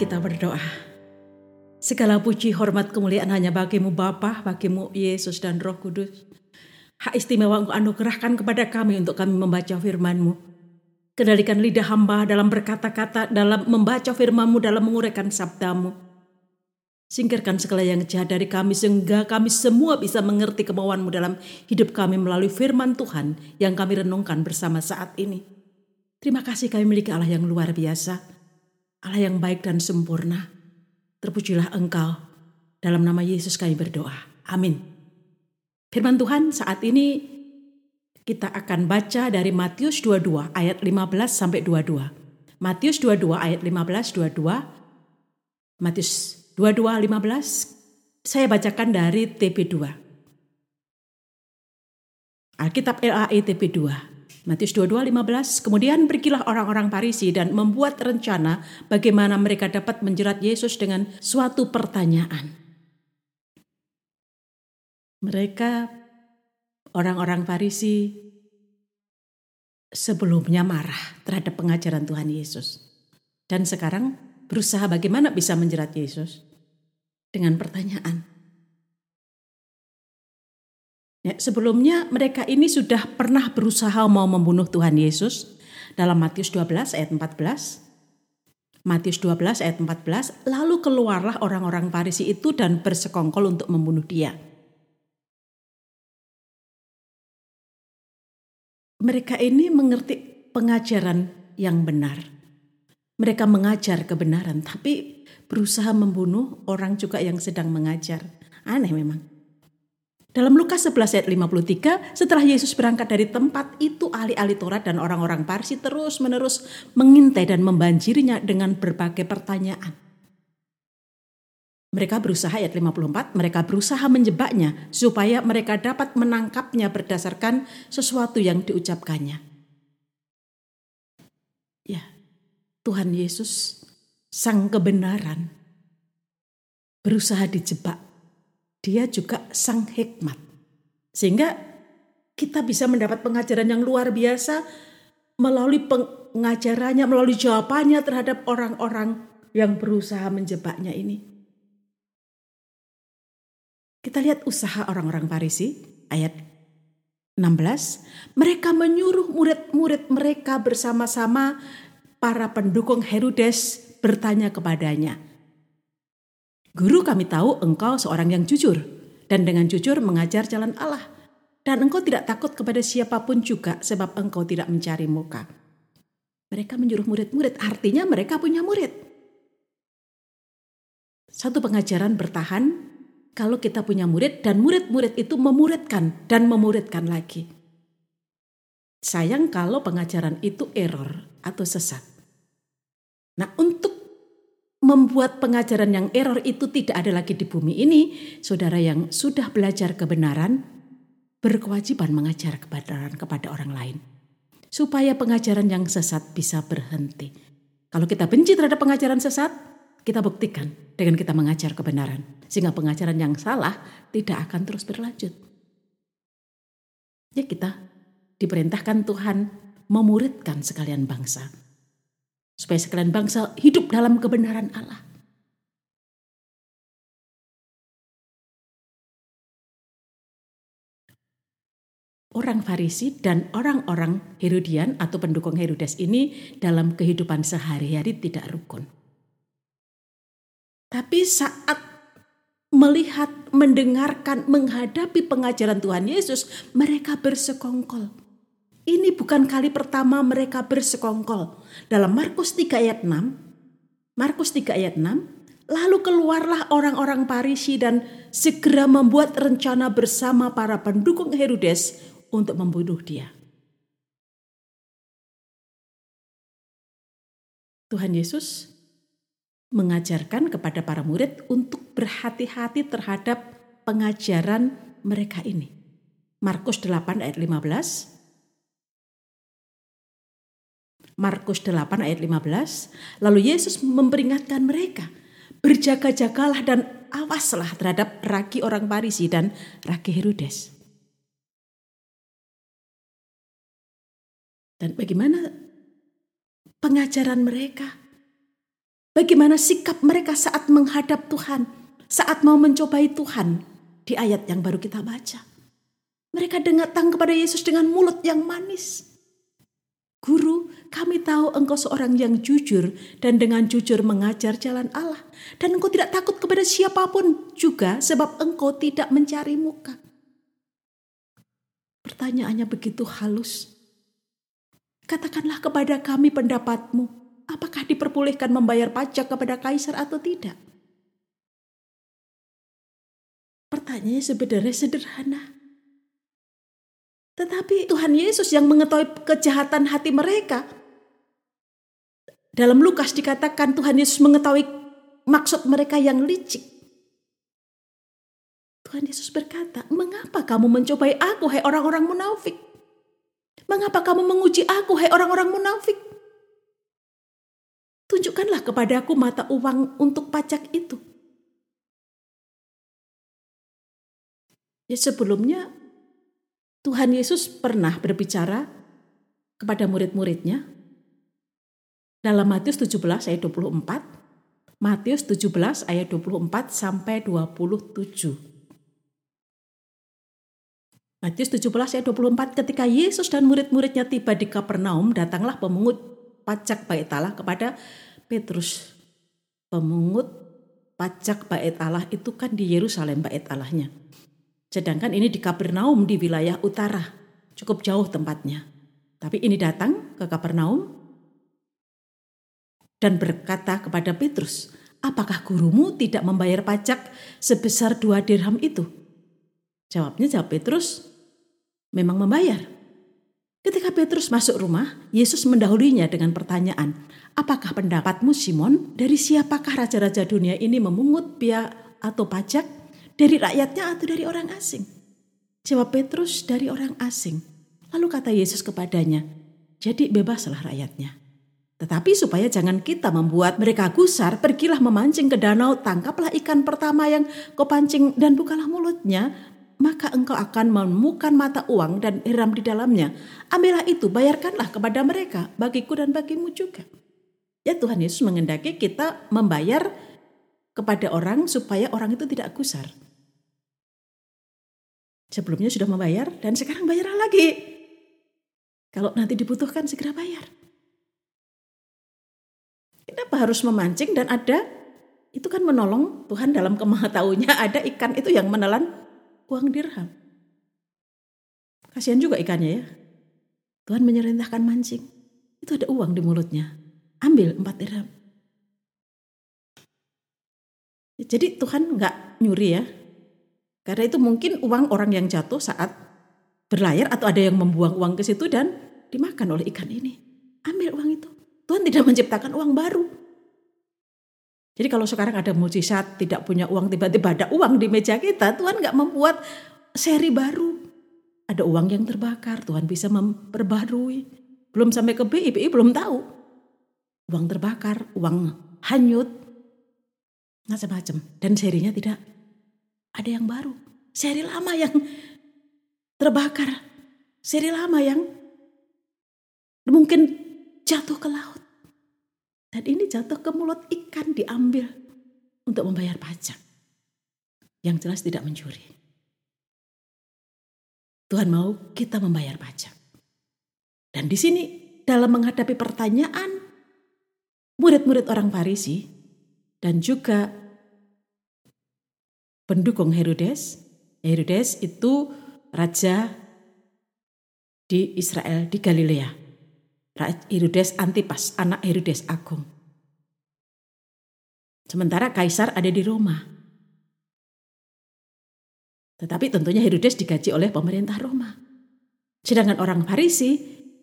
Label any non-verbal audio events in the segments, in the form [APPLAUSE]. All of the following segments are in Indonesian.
Kita berdoa. Segala puji, hormat, kemuliaan hanya bagimu Bapa, bagimu Yesus dan Roh Kudus. Hak istimewa engkau anugerahkan kepada kami untuk kami membaca firman-Mu. Kendalikan lidah hamba dalam berkata-kata, dalam membaca firman-Mu, dalam menguraikan sabdamu. Singkirkan segala yang jahat dari kami sehingga kami semua bisa mengerti kemauan-Mu dalam hidup kami melalui firman Tuhan yang kami renungkan bersama saat ini. Terima kasih kami memiliki Allah yang luar biasa Allah yang baik dan sempurna. Terpujilah Engkau. Dalam nama Yesus kami berdoa. Amin. Firman Tuhan saat ini kita akan baca dari Matius 22 ayat 15 sampai 22. Matius 22 ayat 15 22. Matius 22 15 saya bacakan dari TP2. Alkitab LAI TP2. Matius 22, 15, kemudian pergilah orang-orang Parisi dan membuat rencana bagaimana mereka dapat menjerat Yesus dengan suatu pertanyaan. Mereka, orang-orang Farisi, sebelumnya marah terhadap pengajaran Tuhan Yesus. Dan sekarang berusaha bagaimana bisa menjerat Yesus dengan pertanyaan. Ya, sebelumnya mereka ini sudah pernah berusaha mau membunuh Tuhan Yesus dalam Matius 12 ayat 14. Matius 12 ayat 14, lalu keluarlah orang-orang Farisi itu dan bersekongkol untuk membunuh dia. Mereka ini mengerti pengajaran yang benar. Mereka mengajar kebenaran, tapi berusaha membunuh orang juga yang sedang mengajar. Aneh memang. Dalam Lukas 11 ayat 53, setelah Yesus berangkat dari tempat itu, ahli-ahli Taurat dan orang-orang Parsi terus-menerus mengintai dan membanjirinya dengan berbagai pertanyaan. Mereka berusaha ayat 54, mereka berusaha menjebaknya supaya mereka dapat menangkapnya berdasarkan sesuatu yang diucapkannya. Ya, Tuhan Yesus, Sang Kebenaran, berusaha dijebak dia juga sang hikmat. Sehingga kita bisa mendapat pengajaran yang luar biasa melalui pengajarannya, melalui jawabannya terhadap orang-orang yang berusaha menjebaknya ini. Kita lihat usaha orang-orang Farisi ayat 16. Mereka menyuruh murid-murid mereka bersama-sama para pendukung Herodes bertanya kepadanya, Guru kami tahu engkau seorang yang jujur dan dengan jujur mengajar jalan Allah. Dan engkau tidak takut kepada siapa pun juga sebab engkau tidak mencari muka. Mereka menyuruh murid-murid, artinya mereka punya murid. Satu pengajaran bertahan kalau kita punya murid dan murid-murid itu memuridkan dan memuridkan lagi. Sayang kalau pengajaran itu error atau sesat. Nah untuk membuat pengajaran yang error itu tidak ada lagi di bumi ini, saudara yang sudah belajar kebenaran berkewajiban mengajar kebenaran kepada orang lain. Supaya pengajaran yang sesat bisa berhenti. Kalau kita benci terhadap pengajaran sesat, kita buktikan dengan kita mengajar kebenaran. Sehingga pengajaran yang salah tidak akan terus berlanjut. Ya kita diperintahkan Tuhan memuridkan sekalian bangsa supaya sekalian bangsa hidup dalam kebenaran Allah. Orang Farisi dan orang-orang Herodian atau pendukung Herodes ini dalam kehidupan sehari-hari tidak rukun. Tapi saat melihat, mendengarkan, menghadapi pengajaran Tuhan Yesus, mereka bersekongkol ini bukan kali pertama mereka bersekongkol. Dalam Markus 3 ayat 6, Markus 3 ayat 6, lalu keluarlah orang-orang Parisi dan segera membuat rencana bersama para pendukung Herodes untuk membunuh dia. Tuhan Yesus mengajarkan kepada para murid untuk berhati-hati terhadap pengajaran mereka ini. Markus 8 ayat 15, Markus 8 ayat 15, lalu Yesus memperingatkan mereka, berjaga-jagalah dan awaslah terhadap raki orang Parisi dan raki Herodes. Dan bagaimana pengajaran mereka? Bagaimana sikap mereka saat menghadap Tuhan, saat mau mencobai Tuhan di ayat yang baru kita baca. Mereka datang kepada Yesus dengan mulut yang manis. Guru, kami tahu engkau seorang yang jujur dan dengan jujur mengajar jalan Allah. Dan engkau tidak takut kepada siapa pun juga sebab engkau tidak mencari muka. Pertanyaannya begitu halus. Katakanlah kepada kami pendapatmu, apakah diperbolehkan membayar pajak kepada kaisar atau tidak? Pertanyaannya sebenarnya sederhana. Tetapi Tuhan Yesus yang mengetahui kejahatan hati mereka. Dalam Lukas dikatakan Tuhan Yesus mengetahui maksud mereka yang licik. Tuhan Yesus berkata, "Mengapa kamu mencobai aku, hai orang-orang munafik? Mengapa kamu menguji aku, hai orang-orang munafik? Tunjukkanlah kepadaku mata uang untuk pajak itu." Ya sebelumnya Tuhan Yesus pernah berbicara kepada murid-muridnya dalam Matius 17 ayat 24, Matius 17 ayat 24 sampai 27. Matius 17 ayat 24 ketika Yesus dan murid-muridnya tiba di Kapernaum datanglah pemungut pajak bait Allah kepada Petrus. Pemungut pajak bait Allah itu kan di Yerusalem bait Allahnya. Sedangkan ini di Kapernaum di wilayah utara, cukup jauh tempatnya. Tapi ini datang ke Kapernaum dan berkata kepada Petrus, apakah gurumu tidak membayar pajak sebesar dua dirham itu? Jawabnya jawab Petrus, memang membayar. Ketika Petrus masuk rumah, Yesus mendahulinya dengan pertanyaan, apakah pendapatmu Simon, dari siapakah raja-raja dunia ini memungut biaya atau pajak? Dari rakyatnya atau dari orang asing? Jawab Petrus dari orang asing. Lalu kata Yesus kepadanya, jadi bebaslah rakyatnya. Tetapi supaya jangan kita membuat mereka gusar, pergilah memancing ke danau, tangkaplah ikan pertama yang kau pancing dan bukalah mulutnya, maka engkau akan menemukan mata uang dan hiram di dalamnya. Ambillah itu, bayarkanlah kepada mereka, bagiku dan bagimu juga. Ya Tuhan Yesus mengendaki kita membayar kepada orang supaya orang itu tidak gusar. Sebelumnya sudah membayar dan sekarang bayar lagi. Kalau nanti dibutuhkan segera bayar. Kenapa harus memancing dan ada itu kan menolong Tuhan dalam kemahatahunya [LAUGHS] ada ikan itu yang menelan uang dirham. Kasihan juga ikannya ya. Tuhan menyerintahkan mancing. Itu ada uang di mulutnya. Ambil empat dirham. Jadi Tuhan nggak nyuri ya, karena itu mungkin uang orang yang jatuh saat berlayar atau ada yang membuang uang ke situ dan dimakan oleh ikan ini. Ambil uang itu. Tuhan tidak menciptakan uang baru. Jadi kalau sekarang ada mujizat tidak punya uang tiba-tiba ada uang di meja kita, Tuhan nggak membuat seri baru. Ada uang yang terbakar, Tuhan bisa memperbarui. Belum sampai ke BI, BI belum tahu. Uang terbakar, uang hanyut, macam-macam. Dan serinya tidak ada yang baru. Seri lama yang terbakar. Seri lama yang mungkin jatuh ke laut. Dan ini jatuh ke mulut ikan diambil untuk membayar pajak. Yang jelas tidak mencuri. Tuhan mau kita membayar pajak. Dan di sini dalam menghadapi pertanyaan murid-murid orang Farisi dan juga pendukung Herodes. Herodes itu raja di Israel di Galilea. Herodes Antipas, anak Herodes Agung. Sementara kaisar ada di Roma. Tetapi tentunya Herodes digaji oleh pemerintah Roma. Sedangkan orang Farisi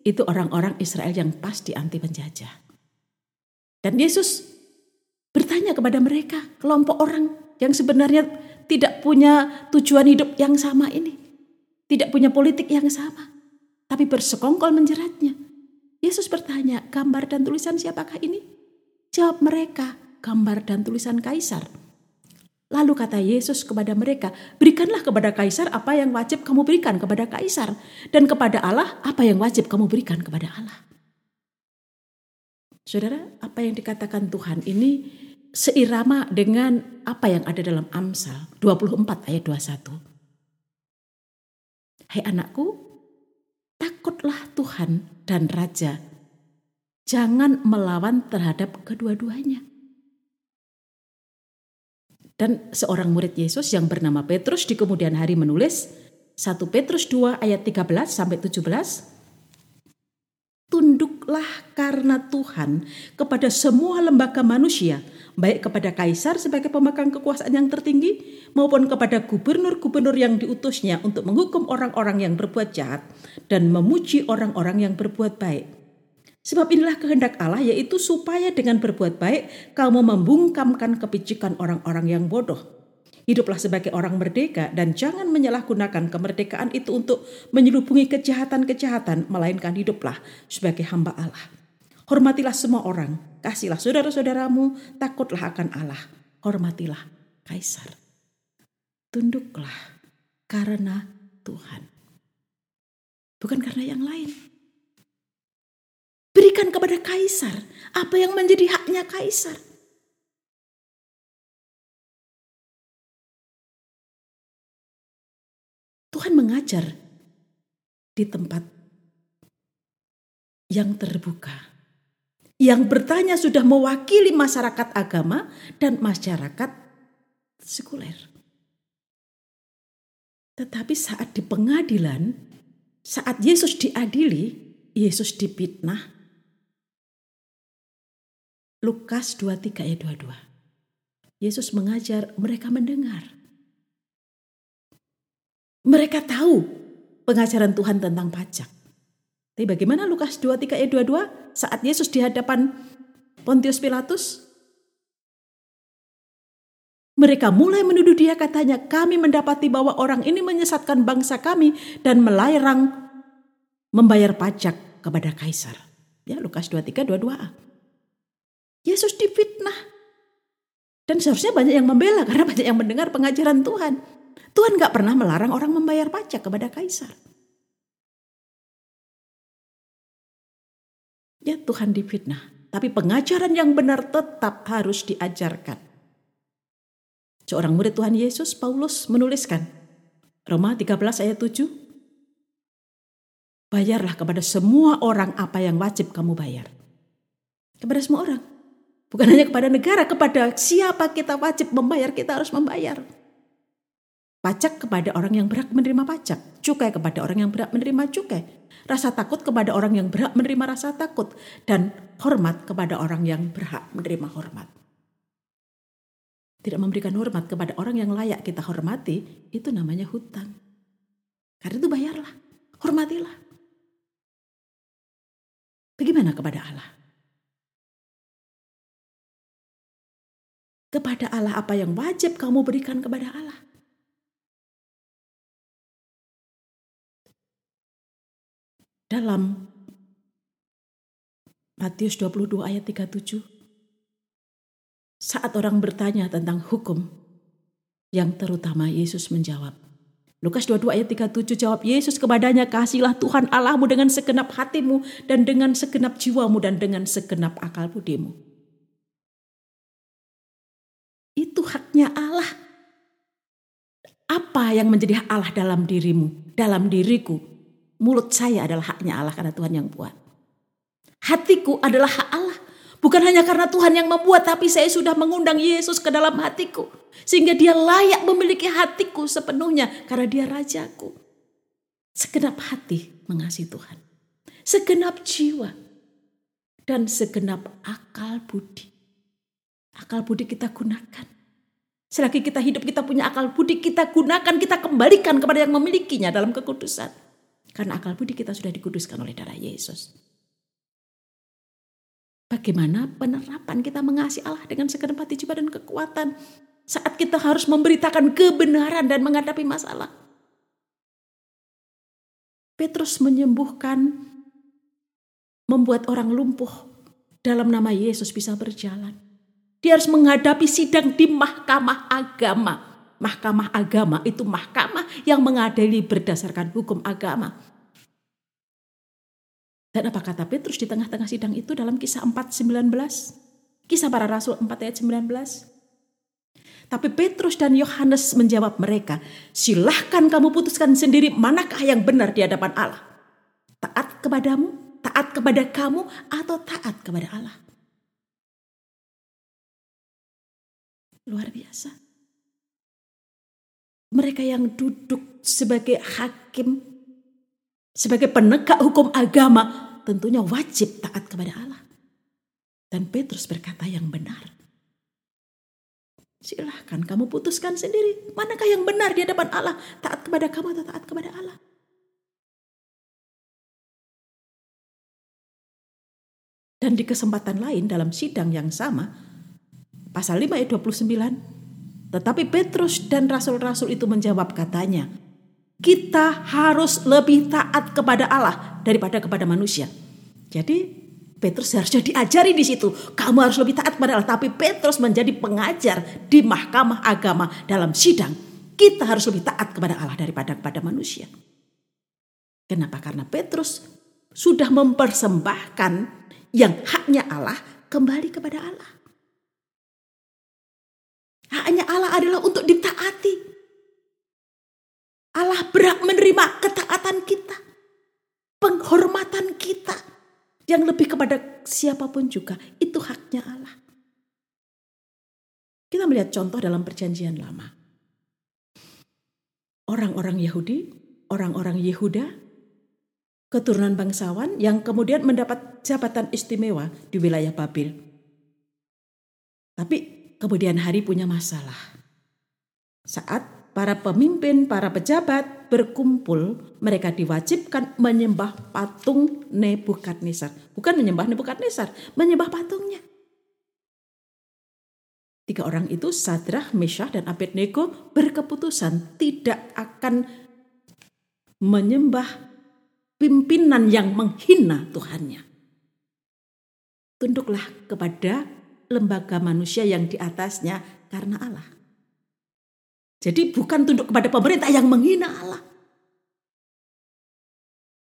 itu orang-orang Israel yang pas di anti penjajah. Dan Yesus bertanya kepada mereka, kelompok orang yang sebenarnya tidak punya tujuan hidup yang sama ini. Tidak punya politik yang sama. Tapi bersekongkol menjeratnya. Yesus bertanya, gambar dan tulisan siapakah ini? Jawab mereka, gambar dan tulisan kaisar. Lalu kata Yesus kepada mereka, berikanlah kepada kaisar apa yang wajib kamu berikan kepada kaisar. Dan kepada Allah apa yang wajib kamu berikan kepada Allah. Saudara, apa yang dikatakan Tuhan ini seirama dengan apa yang ada dalam Amsal 24 ayat 21. Hai anakku, takutlah Tuhan dan Raja. Jangan melawan terhadap kedua-duanya. Dan seorang murid Yesus yang bernama Petrus di kemudian hari menulis 1 Petrus 2 ayat 13 sampai 17 tunduklah karena Tuhan kepada semua lembaga manusia, baik kepada kaisar sebagai pemegang kekuasaan yang tertinggi maupun kepada gubernur-gubernur yang diutusnya untuk menghukum orang-orang yang berbuat jahat dan memuji orang-orang yang berbuat baik. Sebab inilah kehendak Allah yaitu supaya dengan berbuat baik kamu membungkamkan kepicikan orang-orang yang bodoh Hiduplah sebagai orang merdeka dan jangan menyalahgunakan kemerdekaan itu untuk menyelubungi kejahatan-kejahatan, melainkan hiduplah sebagai hamba Allah. Hormatilah semua orang, kasihlah saudara-saudaramu, takutlah akan Allah, hormatilah kaisar. Tunduklah karena Tuhan. Bukan karena yang lain. Berikan kepada kaisar apa yang menjadi haknya kaisar. Tuhan mengajar di tempat yang terbuka. Yang bertanya sudah mewakili masyarakat agama dan masyarakat sekuler. Tetapi saat di pengadilan, saat Yesus diadili, Yesus dipitnah. Lukas 23 ayat 22. Yesus mengajar mereka mendengar. Mereka tahu pengajaran Tuhan tentang pajak. Tapi bagaimana Lukas 23 ayat 22 saat Yesus di hadapan Pontius Pilatus? Mereka mulai menuduh dia katanya, kami mendapati bahwa orang ini menyesatkan bangsa kami dan melarang membayar pajak kepada kaisar. Ya, Lukas 23, 22a. Yesus difitnah. Dan seharusnya banyak yang membela karena banyak yang mendengar pengajaran Tuhan. Tuhan gak pernah melarang orang membayar pajak kepada kaisar. Ya Tuhan difitnah. Tapi pengajaran yang benar tetap harus diajarkan. Seorang murid Tuhan Yesus, Paulus menuliskan. Roma 13 ayat 7. Bayarlah kepada semua orang apa yang wajib kamu bayar. Kepada semua orang. Bukan hanya kepada negara, kepada siapa kita wajib membayar, kita harus membayar. Pajak kepada orang yang berhak menerima pajak, cukai kepada orang yang berhak menerima cukai, rasa takut kepada orang yang berhak menerima rasa takut, dan hormat kepada orang yang berhak menerima hormat. Tidak memberikan hormat kepada orang yang layak kita hormati, itu namanya hutang. Karena itu bayarlah, hormatilah. Bagaimana kepada Allah? Kepada Allah apa yang wajib kamu berikan kepada Allah? Dalam Matius 22 ayat 37 saat orang bertanya tentang hukum yang terutama Yesus menjawab Lukas 22 ayat 37 jawab Yesus kepadanya kasihlah Tuhan Allahmu dengan segenap hatimu dan dengan segenap jiwamu dan dengan segenap akal budimu. Itu haknya Allah. Apa yang menjadi Allah dalam dirimu, dalam diriku, Mulut saya adalah haknya Allah karena Tuhan yang buat. Hatiku adalah hak Allah. Bukan hanya karena Tuhan yang membuat, tapi saya sudah mengundang Yesus ke dalam hatiku. Sehingga dia layak memiliki hatiku sepenuhnya karena dia rajaku. Segenap hati mengasihi Tuhan. Segenap jiwa. Dan segenap akal budi. Akal budi kita gunakan. Selagi kita hidup kita punya akal budi kita gunakan, kita kembalikan kepada yang memilikinya dalam kekudusan. Karena akal budi kita sudah dikuduskan oleh darah Yesus. Bagaimana penerapan kita mengasihi Allah dengan segenap hati jiwa dan kekuatan saat kita harus memberitakan kebenaran dan menghadapi masalah. Petrus menyembuhkan, membuat orang lumpuh dalam nama Yesus bisa berjalan. Dia harus menghadapi sidang di mahkamah agama. Mahkamah agama itu mahkamah yang mengadili berdasarkan hukum agama. Dan apa kata Petrus di tengah-tengah sidang itu dalam kisah 4.19? Kisah para Rasul 4 ayat 19. Tapi Petrus dan Yohanes menjawab mereka, silahkan kamu putuskan sendiri manakah yang benar di hadapan Allah. Taat kepadamu, taat kepada kamu, atau taat kepada Allah. Luar biasa. Mereka yang duduk sebagai hakim, sebagai penegak hukum agama, tentunya wajib taat kepada Allah. Dan Petrus berkata yang benar. Silahkan kamu putuskan sendiri. Manakah yang benar di hadapan Allah? Taat kepada kamu atau taat kepada Allah? Dan di kesempatan lain dalam sidang yang sama, pasal 5 ayat 29, tetapi Petrus dan rasul-rasul itu menjawab katanya, kita harus lebih taat kepada Allah daripada kepada manusia. Jadi Petrus harusnya diajari di situ. Kamu harus lebih taat kepada Allah. Tapi Petrus menjadi pengajar di mahkamah agama dalam sidang. Kita harus lebih taat kepada Allah daripada kepada manusia. Kenapa? Karena Petrus sudah mempersembahkan yang haknya Allah kembali kepada Allah. Haknya Allah adalah untuk ditaati. Allah berhak menerima ketaatan kita, penghormatan kita, yang lebih kepada siapa pun juga itu haknya Allah. Kita melihat contoh dalam perjanjian lama. Orang-orang Yahudi, orang-orang Yehuda, keturunan bangsawan yang kemudian mendapat jabatan istimewa di wilayah Babil. Tapi kemudian hari punya masalah. Saat para pemimpin, para pejabat berkumpul, mereka diwajibkan menyembah patung Nebukadnezar. Bukan menyembah Nebukadnezar, menyembah patungnya. Tiga orang itu, Sadrah, Meshach, dan Abednego berkeputusan tidak akan menyembah pimpinan yang menghina Tuhannya. Tunduklah kepada lembaga manusia yang di atasnya karena Allah. Jadi bukan tunduk kepada pemerintah yang menghina Allah.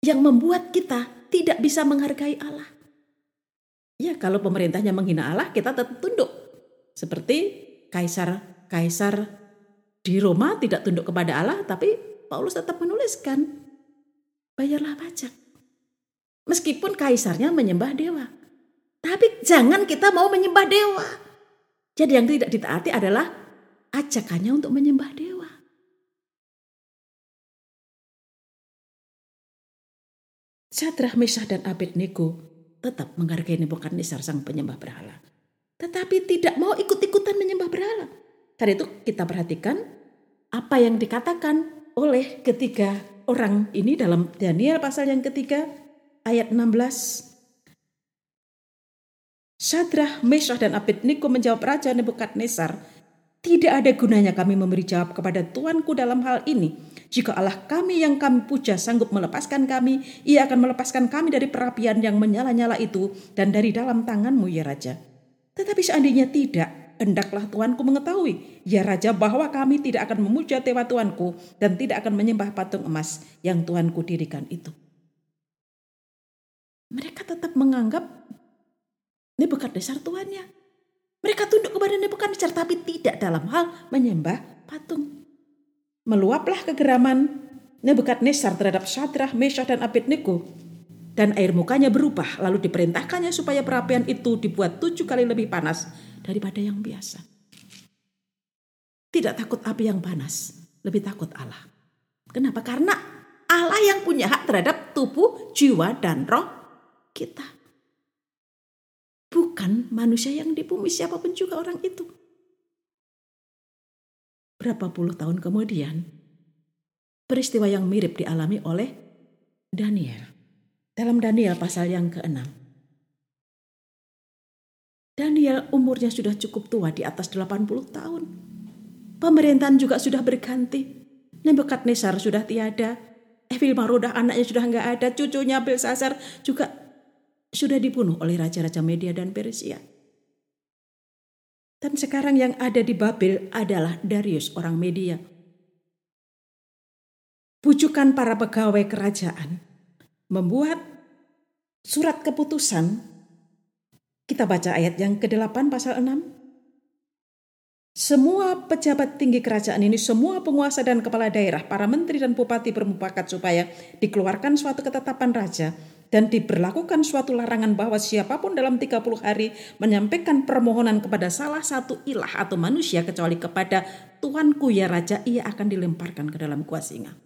Yang membuat kita tidak bisa menghargai Allah. Ya kalau pemerintahnya menghina Allah kita tetap tunduk. Seperti kaisar-kaisar di Roma tidak tunduk kepada Allah tapi Paulus tetap menuliskan bayarlah pajak. Meskipun kaisarnya menyembah dewa. Tapi jangan kita mau menyembah dewa. Jadi yang tidak ditaati adalah ajakannya untuk menyembah dewa. Sadrah, Mesah, dan Abednego tetap menghargai Nebukadnezar sang penyembah berhala. Tetapi tidak mau ikut-ikutan menyembah berhala. Karena itu kita perhatikan apa yang dikatakan oleh ketiga orang ini dalam Daniel pasal yang ketiga ayat 16. Sadrah, Mesah, dan Abednego menjawab Raja Nebukadnezar, tidak ada gunanya kami memberi jawab kepada Tuanku dalam hal ini. Jika Allah kami yang kami puja sanggup melepaskan kami, ia akan melepaskan kami dari perapian yang menyala-nyala itu dan dari dalam tanganmu ya Raja. Tetapi seandainya tidak, hendaklah Tuanku mengetahui, ya Raja bahwa kami tidak akan memuja tewa Tuanku dan tidak akan menyembah patung emas yang Tuanku dirikan itu. Mereka tetap menganggap dasar tuannya. Mereka tunduk kepada Nebukadnezar tapi tidak dalam hal menyembah patung. Meluaplah kegeraman Nebukadnezar terhadap Sadrah, Meshach dan Abednego dan air mukanya berubah lalu diperintahkannya supaya perapian itu dibuat tujuh kali lebih panas daripada yang biasa. Tidak takut api yang panas, lebih takut Allah. Kenapa? Karena Allah yang punya hak terhadap tubuh, jiwa, dan roh kita. Bukan manusia yang di bumi, siapa pun juga orang itu. Berapa puluh tahun kemudian, peristiwa yang mirip dialami oleh Daniel. Dalam Daniel pasal yang ke-6. Daniel umurnya sudah cukup tua di atas 80 tahun. Pemerintahan juga sudah berganti. Nebukadnezar sudah tiada. Evil Marudah anaknya sudah nggak ada. Cucunya Belsasar juga sudah dibunuh oleh raja-raja Media dan Persia. Dan sekarang yang ada di Babel adalah Darius orang Media. Bujukan para pegawai kerajaan membuat surat keputusan, kita baca ayat yang ke-8 pasal 6. Semua pejabat tinggi kerajaan ini, semua penguasa dan kepala daerah, para menteri dan bupati bermufakat supaya dikeluarkan suatu ketetapan raja dan diberlakukan suatu larangan bahwa siapa pun dalam 30 hari menyampaikan permohonan kepada salah satu ilah atau manusia kecuali kepada Tuanku ya Raja, ia akan dilemparkan ke dalam gua singa.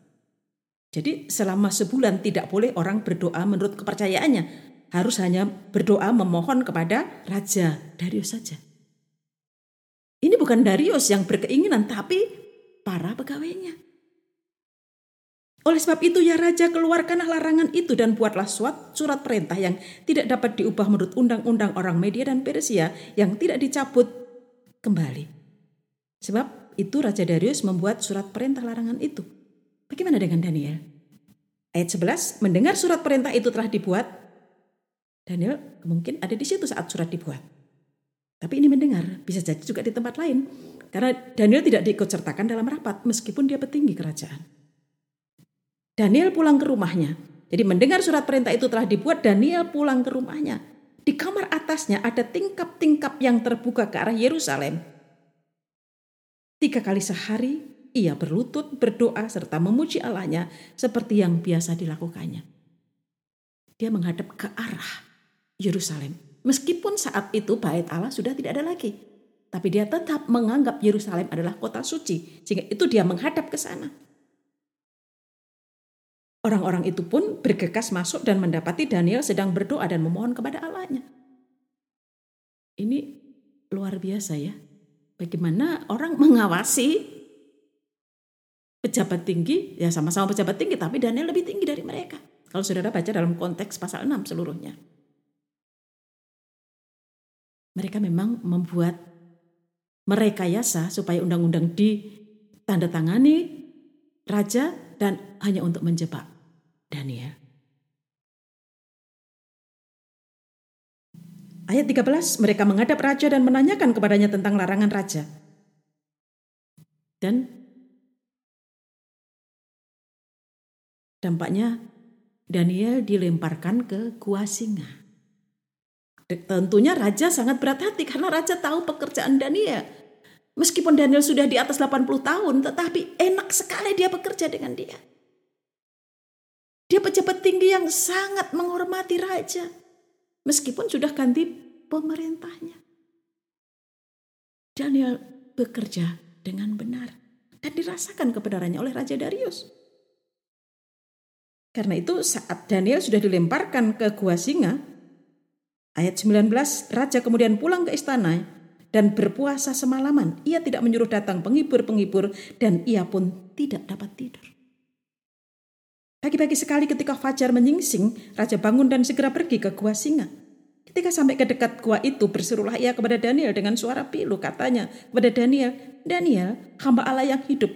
Jadi selama sebulan tidak boleh orang berdoa menurut kepercayaannya. Harus hanya berdoa memohon kepada Raja Darius saja. Ini bukan Darius yang berkeinginan, tapi para pegawainya. Oleh sebab itu ya Raja keluarkanlah larangan itu dan buatlah suat, surat perintah yang tidak dapat diubah menurut undang-undang orang Media dan Persia yang tidak dicabut kembali. Sebab itu Raja Darius membuat surat perintah larangan itu. Bagaimana dengan Daniel? Ayat 11, mendengar surat perintah itu telah dibuat, Daniel mungkin ada di situ saat surat dibuat. Tapi ini mendengar, bisa jadi juga di tempat lain. Karena Daniel tidak diikut sertakan dalam rapat meskipun dia petinggi kerajaan. Daniel pulang ke rumahnya. Jadi mendengar surat perintah itu telah dibuat, Daniel pulang ke rumahnya. Di kamar atasnya ada tingkap-tingkap yang terbuka ke arah Yerusalem. Tiga kali sehari ia berlutut, berdoa, serta memuji Allahnya seperti yang biasa dilakukannya. Dia menghadap ke arah Yerusalem. Meskipun saat itu bait Allah sudah tidak ada lagi. Tapi dia tetap menganggap Yerusalem adalah kota suci. Sehingga itu dia menghadap ke sana. Orang-orang itu pun bergegas masuk dan mendapati Daniel sedang berdoa dan memohon kepada Allahnya. Ini luar biasa ya. Bagaimana orang mengawasi pejabat tinggi, ya sama-sama pejabat tinggi, tapi Daniel lebih tinggi dari mereka. Kalau saudara baca dalam konteks pasal 6 seluruhnya. Mereka memang membuat merekayasa supaya undang-undang ditandatangani raja dan hanya untuk menjebak Daniel. Ayat 13, mereka menghadap raja dan menanyakan kepadanya tentang larangan raja. Dan dampaknya Daniel dilemparkan ke gua singa. Tentunya raja sangat berat hati karena raja tahu pekerjaan Daniel. Meskipun Daniel sudah di atas 80 tahun, tetapi enak sekali dia bekerja dengan dia. Pejabat tinggi yang sangat menghormati raja. Meskipun sudah ganti pemerintahnya. Daniel bekerja dengan benar dan dirasakan kebenarannya oleh Raja Darius. Karena itu saat Daniel sudah dilemparkan ke gua singa, Ayat 19, Raja kemudian pulang ke istana dan berpuasa semalaman. Ia tidak menyuruh datang penghibur-penghibur dan ia pun tidak dapat tidur. Pagi-pagi sekali ketika Fajar menyingsing, Raja bangun dan segera pergi ke gua singa. Ketika sampai ke dekat gua itu, berserulah ia kepada Daniel dengan suara pilu. Katanya kepada Daniel, Daniel, hamba Allah yang hidup.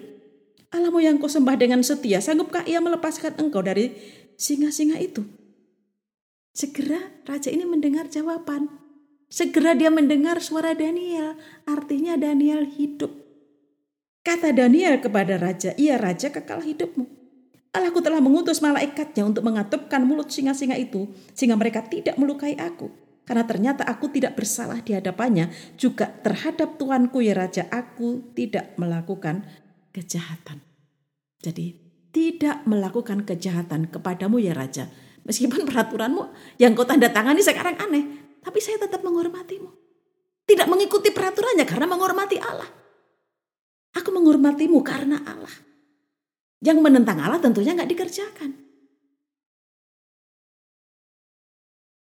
Allahmu yang kau sembah dengan setia, sanggupkah ia melepaskan engkau dari singa-singa itu? Segera raja ini mendengar jawaban. Segera dia mendengar suara Daniel. Artinya Daniel hidup. Kata Daniel kepada raja, iya raja kekal hidupmu. Allahku telah mengutus malaikatnya untuk mengatupkan mulut singa-singa itu sehingga mereka tidak melukai aku. Karena ternyata aku tidak bersalah di hadapannya juga terhadap Tuanku ya Raja aku tidak melakukan kejahatan. Jadi tidak melakukan kejahatan kepadamu ya Raja Meskipun peraturanmu yang kau tanda tangani sekarang aneh, tapi saya tetap menghormatimu. Tidak mengikuti peraturannya karena menghormati Allah. Aku menghormatimu karena Allah. Yang menentang Allah tentunya nggak dikerjakan.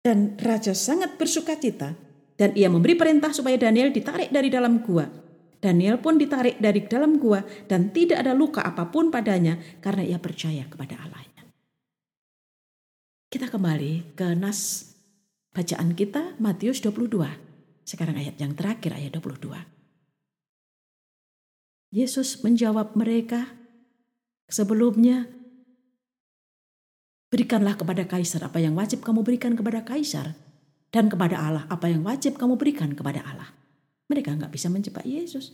Dan raja sangat bersuka cita dan ia memberi perintah supaya Daniel ditarik dari dalam gua. Daniel pun ditarik dari dalam gua dan tidak ada luka apa pun padanya karena ia percaya kepada Allah. Kita kembali ke nas bacaan kita Matius 22. Sekarang ayat yang terakhir ayat 22. Yesus menjawab mereka sebelumnya Berikanlah kepada kaisar apa yang wajib kamu berikan kepada kaisar dan kepada Allah apa yang wajib kamu berikan kepada Allah. Mereka nggak bisa menjebak Yesus.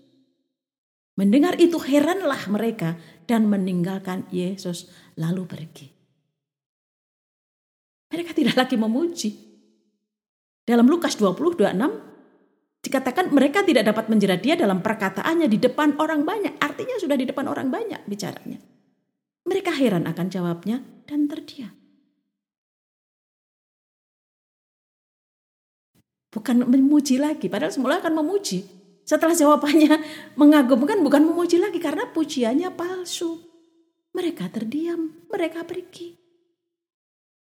Mendengar itu heranlah mereka dan meninggalkan Yesus lalu pergi. Mereka tidak lagi memuji. Dalam Lukas 20, 26, dikatakan mereka tidak dapat menjerat dia dalam perkataannya di depan orang banyak. Artinya sudah di depan orang banyak bicaranya. Mereka heran akan jawabnya dan terdiam. Bukan memuji lagi, padahal semula akan memuji. Setelah jawabannya [LAUGHS] mengagumkan bukan memuji lagi karena pujiannya palsu. Mereka terdiam, mereka pergi.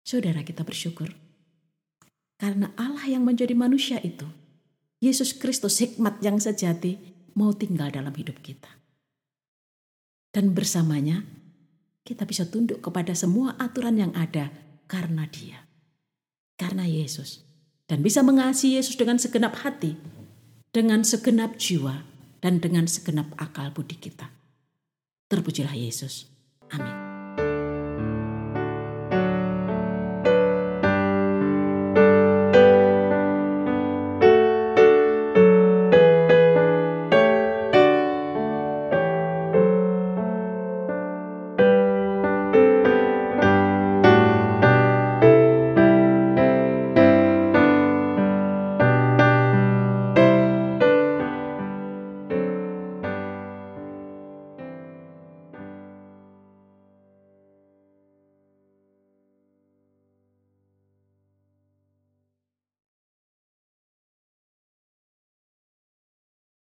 Saudara kita bersyukur. Karena Allah yang menjadi manusia itu, Yesus Kristus hikmat yang sejati mau tinggal dalam hidup kita. Dan bersamanya kita bisa tunduk kepada semua aturan yang ada karena dia. Karena Yesus. Dan bisa mengasihi Yesus dengan segenap hati, dengan segenap jiwa, dan dengan segenap akal budi kita. Terpujilah Yesus. Amin.